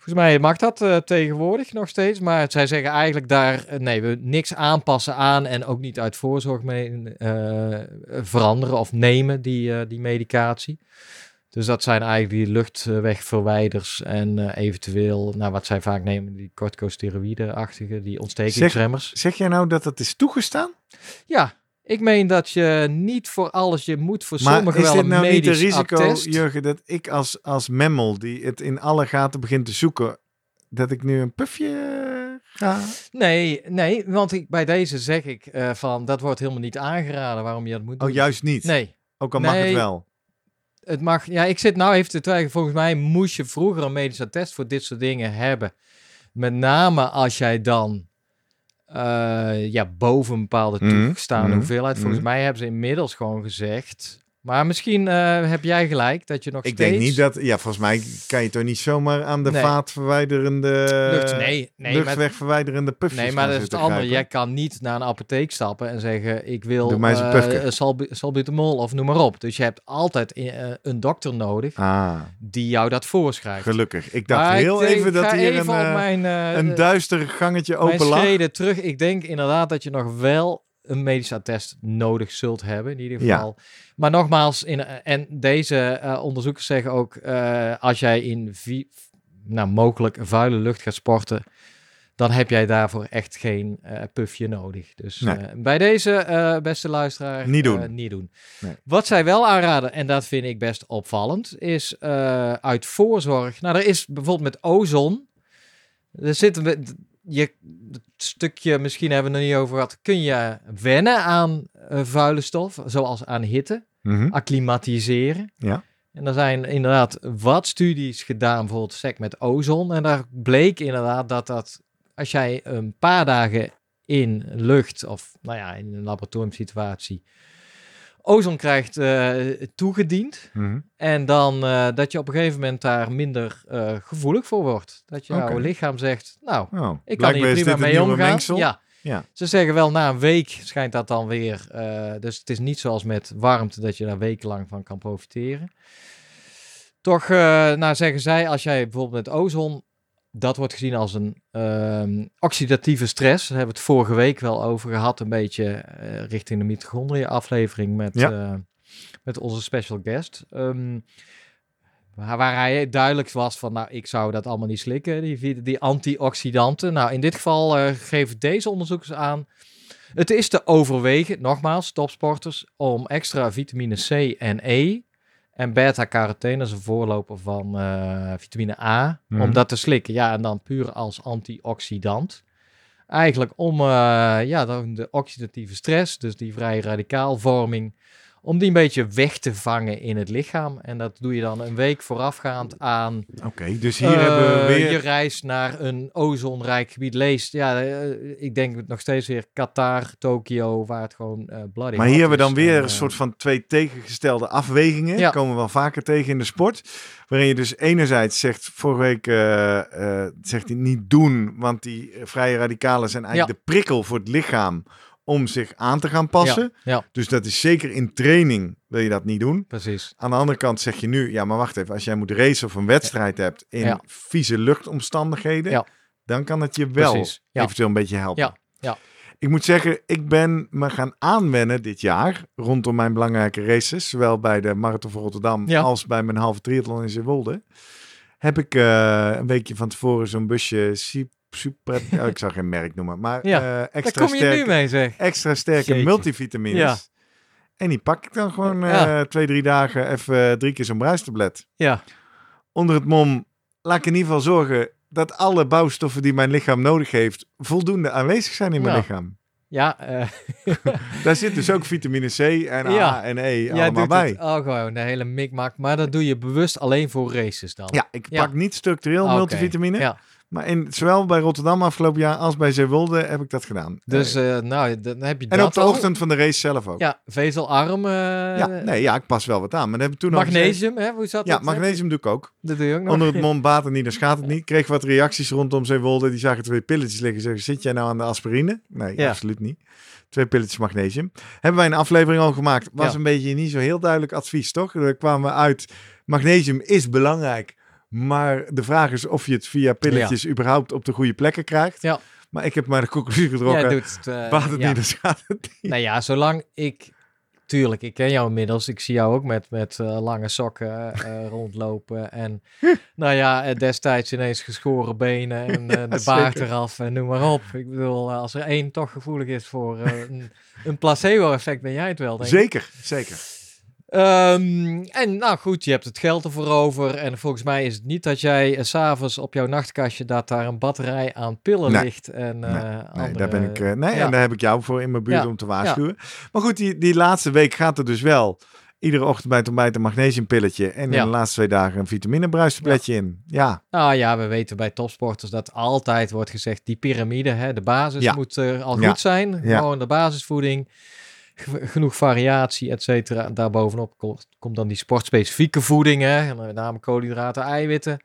Volgens mij mag dat eh, tegenwoordig nog steeds. Maar zij zeggen eigenlijk daar... eh, nee, we niks aanpassen aan en ook niet uit voorzorg mee eh, veranderen of nemen die, die medicatie. Dus dat zijn eigenlijk die luchtwegverwijders en eventueel, nou wat zij vaak nemen, die corticosteroïde-achtige, die ontstekingsremmers. Zeg jij nou dat dat is toegestaan? Ja, ik meen dat je niet voor alles, je moet voor Maar sommigen is wel dit een nou niet medisch een risico. Jurgen, dat ik als, als memmel die het in alle gaten begint te zoeken, dat ik nu een pufje ga? Nee, nee, want ik, bij deze zeg ik eh, van, dat wordt helemaal niet aangeraden waarom je dat moet doen. Oh, juist niet. Nee, Ook al mag het wel. het mag, ja, ik zit nou even te twijfelen. Volgens mij moest je vroeger een medisch attest voor dit soort dingen hebben. Met name als jij dan ja, boven een bepaalde Mhm, toegestaande mhm, hoeveelheid. Volgens mhm. mij hebben ze inmiddels gewoon gezegd, Maar misschien eh, heb jij gelijk dat je nog Ik steeds... denk niet dat... Ja, volgens mij kan je toch niet zomaar aan de Nee. vaatverwijderende... Lucht, nee, nee, luchtwegverwijderende pufjes nee, maar dat is het andere. Jij kan niet naar een apotheek stappen en zeggen: Ik wil Doe mij eens een eh, pufje. salbu- salbutamol of noem maar op. Dus je hebt altijd eh, een dokter nodig Ah, die jou dat voorschrijft. gelukkig. Ik dacht Maar heel ik, denk- even dat hier even een, mijn, een duister gangetje open lag. terug. Ik denk inderdaad dat je nog wel een medisch attest nodig zult hebben, in ieder Ja. geval. Maar nogmaals, in, en deze eh, onderzoekers zeggen ook, eh, als jij in vi- nou, mogelijk vuile lucht gaat sporten, dan heb jij daarvoor echt geen eh puffje nodig. Dus Nee. eh, bij deze, eh, beste luisteraar, Niet doen. eh, niet doen. Nee. Wat zij wel aanraden, en dat vind ik best opvallend, is eh, uit voorzorg. Nou, er is bijvoorbeeld met ozon. Er zit een- je het stukje, misschien hebben we er niet over gehad. Kun je wennen aan eh, vuile stof, zoals aan hitte, Mhm. acclimatiseren. Ja. En er zijn inderdaad wat studies gedaan, bijvoorbeeld sec met ozon. En daar bleek inderdaad dat dat, als jij een paar dagen in lucht, of nou ja, in een laboratoriumsituatie, ozon krijgt eh, toegediend. Mhm. En dan eh, dat je op een gegeven moment daar minder eh, gevoelig voor wordt. Dat je jouw lichaam zegt, nou, Oh, ik kan hier prima mee omgaan. Ja. Ja. Ze zeggen wel na een week schijnt dat dan weer. dus het is niet zoals met warmte dat je daar wekenlang van kan profiteren. Toch, eh, nou zeggen zij, als jij bijvoorbeeld met ozon, dat wordt gezien als een ehm, oxidatieve stress. Daar hebben we het vorige week wel over gehad, een beetje eh, richting de mitochondriën aflevering met, Ja. eh, met onze special guest. Ehm, waar, hij duidelijk was van, nou, ik zou dat allemaal niet slikken, die, die antioxidanten. Nou, in dit geval eh, geven deze onderzoekers aan, het is te overwegen, nogmaals, topsporters, om extra vitamine C en E en beta-carotene, is een voorloper van eh, vitamine A, Mhm. om dat te slikken. Ja, en dan puur als antioxidant. Eigenlijk om eh, ja, dan de oxidatieve stress, dus die vrije radicaalvorming, om die een beetje weg te vangen in het lichaam. En dat doe je dan een week voorafgaand aan Oké, dus hier eh, hebben we weer... je reis naar een ozonrijk gebied. Leest, ja, eh, ik denk nog steeds weer Qatar, Tokio, waar het gewoon eh bloody Maar hier hebben we dan weer En, een eh, soort van twee tegengestelde afwegingen. Ja. Komen we wel vaker tegen in de sport. Waarin je dus enerzijds zegt, vorige week eh, eh, zegt hij niet doen, want die eh, vrije radicalen zijn eigenlijk de prikkel voor het lichaam om zich aan te gaan passen. ja. Dus dat is zeker in training wil je dat niet doen. Precies. Aan de andere kant zeg je nu, ja maar wacht even, als jij moet racen of een wedstrijd hebt in vieze luchtomstandigheden, dan kan het je wel Precies, eventueel een beetje helpen. Ja, ja. Ik moet zeggen, ik ben me gaan aanwennen dit jaar rondom mijn belangrijke races, zowel bij de Marathon van Rotterdam Ja. als bij mijn halve triathlon in Zeewolde. Heb ik eh, een weekje van tevoren zo'n busje Super, oh, ik zou geen merk noemen, maar Ja, eh, Daar extra kom je sterke, nu mee, zeg. extra sterke Jeetje. multivitamines. Ja. En die pak ik dan gewoon eh, twee, drie dagen even eh, drie keer zo'n bruistablet. Ja, Onder het mom, laat ik in ieder geval zorgen dat alle bouwstoffen die mijn lichaam nodig heeft, voldoende aanwezig zijn in mijn Ja. lichaam. ja. Daar zit dus ook vitamine C en Ja. A en E allemaal doet bij. het. Oh, gewoon de hele mikmak. Maar dat doe je bewust alleen voor races dan. Ja, ik Ja. pak niet structureel multivitamine. Ja. Maar in, zowel bij Rotterdam afgelopen jaar als bij Zeewolde heb ik dat gedaan. Dus Eh, eh, nou, dan heb je en dat op de al. ochtend van de race zelf ook. Ja, Ja, vezelarm. eh, nee, ja, ik pas wel wat aan. Maar dat heb ik toen magnesium, hè? Hoe zat Ja, dat? magnesium doe ik ook. Dat doe je ook nog. Onder het mom baat het niet, dan schaadt het niet. Kreeg wat reacties rondom Zeewolde. Die zagen twee pilletjes liggen. Zeggen, zit jij nou aan de aspirine? Nee, Ja. absoluut niet. Twee pilletjes magnesium. Hebben wij een aflevering al gemaakt. Was Ja. een beetje niet zo heel duidelijk advies, toch? Er kwamen we uit. Magnesium is belangrijk. Maar de vraag is of je het via pilletjes überhaupt op de goede plekken krijgt. Ja. Maar ik heb maar de conclusie getrokken. Doet het. baat het ja. niet, dan schaadt het niet. Nou ja, zolang ik... Tuurlijk, ik ken jou inmiddels. Ik zie jou ook met, met eh, lange sokken eh, rondlopen. En nou ja, destijds ineens geschoren benen en de baard zeker. eraf en noem maar op. Ik bedoel, als er één toch gevoelig is voor een, een placebo-effect, ben jij het wel, denk ik. Zeker, zeker. Ehm, en nou goed, je hebt het geld ervoor over. En volgens mij is het niet dat jij s s'avonds op jouw nachtkastje dat daar een batterij aan pillen Nee. ligt. En, Nee, eh, Nee, andere- daar ben ik. eh, nee, ja. en daar heb ik jou voor in mijn buurt Ja, om te waarschuwen. Maar goed, die, die laatste week gaat er dus wel. Iedere ochtend bij het ontbijt een magnesiumpilletje. En in de laatste twee dagen een vitaminebruistabletje in. Ja, Nou ja, we weten bij topsporters dat altijd wordt gezegd, die piramide, hè, de basis moet eh, al goed zijn. Ja. Gewoon de basisvoeding. Ge- genoeg variatie, et cetera. En daarbovenop komt, komt dan die sportspecifieke voeding, hè, met name koolhydraten, eiwitten.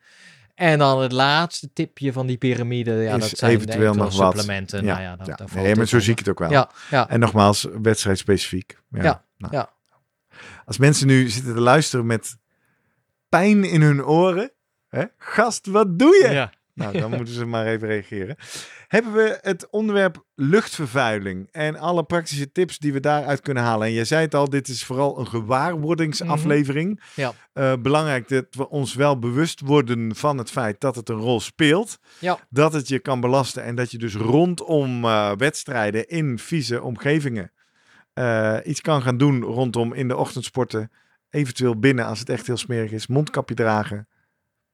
En dan het laatste tipje van die piramide, ja, Is dat zijn eventueel nog wat. supplementen. Ja, Nou ja, dat, Nee, maar zo zie ik het ook wel. Ja, ja. En nogmaals, wedstrijdspecifiek. Ja. Ja, Nou. ja. Als mensen nu zitten te luisteren met pijn in hun oren. Hè? Gast, wat doe je? ja. Nou, dan moeten ze maar even reageren. Hebben we het onderwerp luchtvervuiling en alle praktische tips die we daaruit kunnen halen. En jij zei het al, dit is vooral een gewaarwordingsaflevering. Ja. Eh, belangrijk dat we ons wel bewust worden van het feit dat het een rol speelt. Ja. Dat het je kan belasten en dat je dus rondom eh, wedstrijden in vieze omgevingen eh, iets kan gaan doen rondom in de ochtendsporten. Eventueel binnen als het echt heel smerig is. Mondkapje dragen.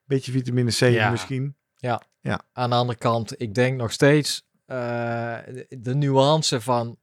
Beetje vitamine C Ja. misschien. Aan de andere kant, ik denk nog steeds eh, de, nuance van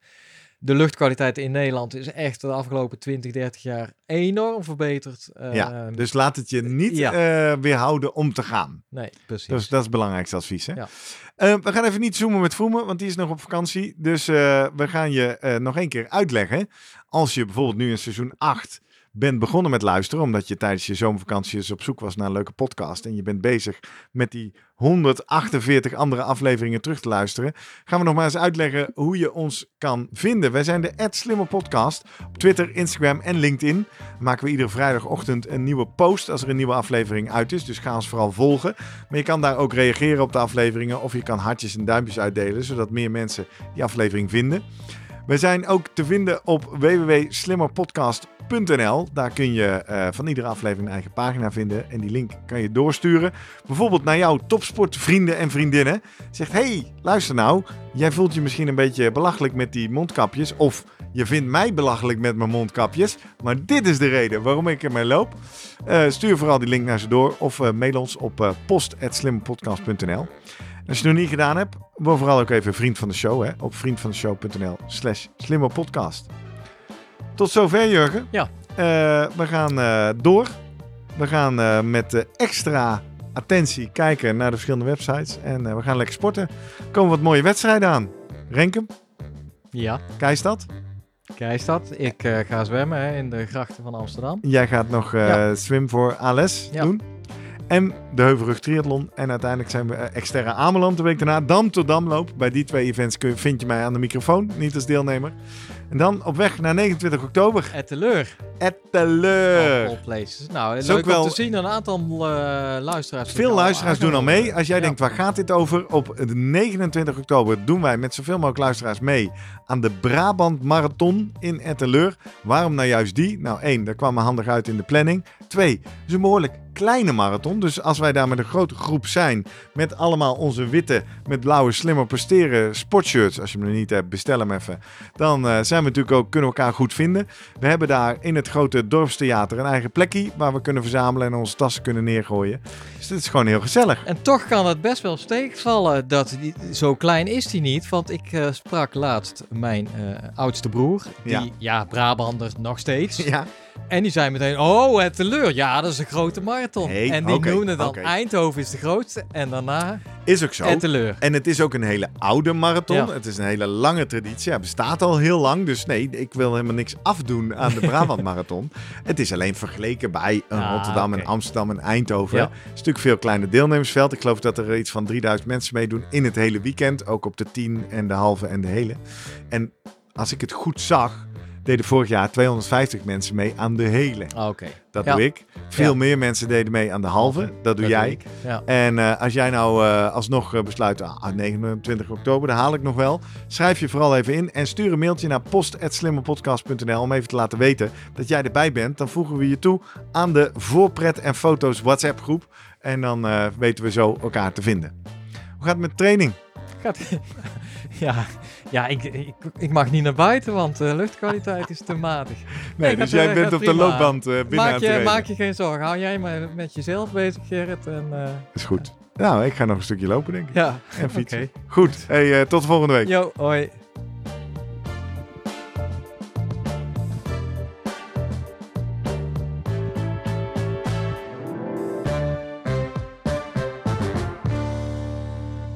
de luchtkwaliteit in Nederland is echt de afgelopen 20, 30 jaar enorm verbeterd. Ja, Ehm, dus laat het je niet ja. eh, weerhouden om te gaan. nee, precies. Dus dat is het belangrijkste advies. Hè? Ja. Eh, we gaan even niet zoomen met Vroemen, want die is nog op vakantie. Dus eh, we gaan je eh, nog één keer uitleggen. Als je bijvoorbeeld nu in seizoen 8 bent begonnen met luisteren, omdat je tijdens je zomervakantie eens op zoek was naar een leuke podcast en je bent bezig met die 148 andere afleveringen terug te luisteren, gaan we nog maar eens uitleggen hoe je ons kan vinden. Wij zijn de Slimmer Podcast op Twitter, Instagram en LinkedIn. Maken we iedere vrijdagochtend een nieuwe post als er een nieuwe aflevering uit is. Dus ga ons vooral volgen. Maar je kan daar ook reageren op de afleveringen of je kan hartjes en duimpjes uitdelen, zodat meer mensen die aflevering vinden. We zijn ook te vinden op www.slimmerpodcast.nl. Daar kun je eh, van iedere aflevering een eigen pagina vinden. En die link kan je doorsturen. Bijvoorbeeld naar jouw topsportvrienden en vriendinnen. Zegt, hey, luister nou. Jij voelt je misschien een beetje belachelijk met die mondkapjes. Of je vindt mij belachelijk met mijn mondkapjes. Maar dit is de reden waarom ik ermee loop. Eh, stuur vooral die link naar ze door. Of eh, mail ons op post.slimmerpodcast.nl. Als je het nog niet gedaan hebt, word vooral ook even vriend van de show. Hè, op vriendvandeshow.nl slash slimmerpodcast. Tot zover Jurgen. Ja. Eh, we gaan eh, door. We gaan eh, met extra attentie kijken naar de verschillende websites. En we gaan lekker sporten. Er komen wat mooie wedstrijden aan. Renkum, Ja, Keistad. Keistad. Ik ga zwemmen hè, in de grachten van Amsterdam. Jij gaat nog Ja. swim voor ALS Ja. doen. En de Heuvelrug Triathlon. En uiteindelijk zijn we eh, Exterra Ameland de week daarna. Dam tot Damloop. Bij die twee events vind je mij aan de microfoon. Niet als deelnemer. En dan op weg naar 29 oktober. Etteleur. Etteleur. All places. Nou, Is leuk ook wel- om te zien. Een aantal eh, luisteraars. Veel luisteraars doen al mee. Als jij Ja. denkt, waar gaat dit over? Op de 29 oktober doen wij met zoveel mogelijk luisteraars mee aan de Brabant Marathon in Etteleur. Waarom nou juist die? Nou, één, dat kwam me handig uit in de planning. Twee, het is een behoorlijk kleine marathon. Dus als wij daar met een grote groep zijn, met allemaal onze witte, met blauwe, slimmer presteren sportshirts. Als je hem nog niet hebt, bestel hem even. Dan eh, zijn we natuurlijk ook, kunnen we elkaar goed vinden. We hebben daar in het grote dorpstheater een eigen plekje waar we kunnen verzamelen en onze tassen kunnen neergooien. Dus dit is gewoon heel gezellig. En toch kan het best wel steekvallen dat die, zo klein is hij niet. Want ik eh, sprak laatst mijn eh, oudste broer. Die, Ja. ja. Brabander nog steeds. Ja, En die zei meteen, oh, het teleur. Ja, dat is een grote marathon. En die noemde dan. Eindhoven is de grootste. En daarna is ook zo. het teleur. En het is ook een hele oude marathon. Ja. Het is een hele lange traditie. Hij bestaat al heel lang. Dus nee, ik wil helemaal niks afdoen aan de Brabant Marathon. Het is alleen vergeleken bij een Ah, Rotterdam en. Amsterdam en Eindhoven. Ja. Is natuurlijk veel kleiner deelnemersveld. Ik geloof dat er iets van 3000 mensen meedoen in het hele weekend. Ook op de 10 en de halve en de hele. En als ik het goed zag, deden vorig jaar 250 mensen mee aan de hele. Ah, Oké. Dat Ja. doe ik. Veel Ja. meer mensen deden mee aan de halve. Dat doe jij. ik. Ja. En eh, als jij nou eh, alsnog eh, besluit, ah, 29 oktober, daar haal ik nog wel. Schrijf je vooral even in en stuur een mailtje naar post.slimmerpodcast.nl om even te laten weten dat jij erbij bent. Dan voegen we je toe aan de voorpret en foto's WhatsApp groep. En dan weten we zo elkaar te vinden. Hoe gaat het met training? Gaat, ja, ja ik, ik, ik mag niet naar buiten, want de luchtkwaliteit is te matig. Nee, dus jij eh, bent op de loopband eh, binnen aan Maak je, maak je geen zorgen. Hou jij maar met jezelf bezig, Gerrit. En, eh, Is goed. Nou, ik ga nog een stukje lopen, denk ik. ja, En fietsen. Goed. Hey, eh, tot de volgende week. Yo, hoi.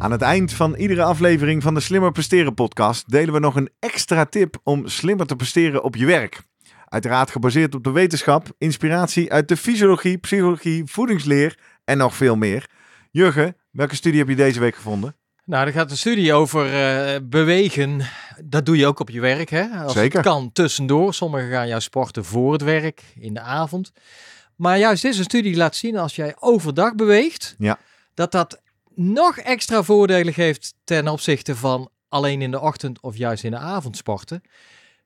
Aan het eind van iedere aflevering van de Slimmer Presteren podcast delen we nog een extra tip om slimmer te presteren op je werk. Uiteraard gebaseerd op de wetenschap, inspiratie uit de fysiologie, psychologie, voedingsleer en nog veel meer. Jurgen, welke studie heb je deze week gevonden? Nou, er gaat een studie over uh, bewegen. Dat doe je ook op je werk, hè? Als Zeker. het kan tussendoor. Sommigen gaan jou sporten voor het werk, in de avond. Maar juist deze studie laat zien als jij overdag beweegt, Ja. dat dat nog extra voordelen geeft ten opzichte van alleen in de ochtend of juist in de avond sporten.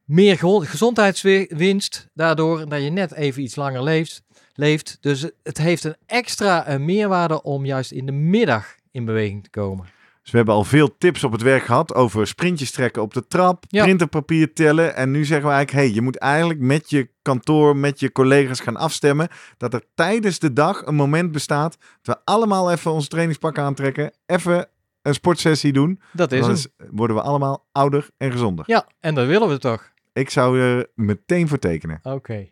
Meer gezondheidswinst daardoor dat je net even iets langer leeft. leeft. Dus het heeft een extra eh, meerwaarde om juist in de middag in beweging te komen. Dus we hebben al veel tips op het werk gehad over sprintjes trekken op de trap, Ja. printerpapier tellen. En nu zeggen we eigenlijk, hey, je moet eigenlijk met je kantoor, met je collega's gaan afstemmen dat er tijdens de dag een moment bestaat dat we allemaal even ons trainingspak aantrekken, even een sportsessie doen. Dat is Dan worden we allemaal ouder en gezonder. Ja, en dat willen we toch? Ik zou er meteen voor tekenen. Oké.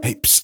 Hey, pst.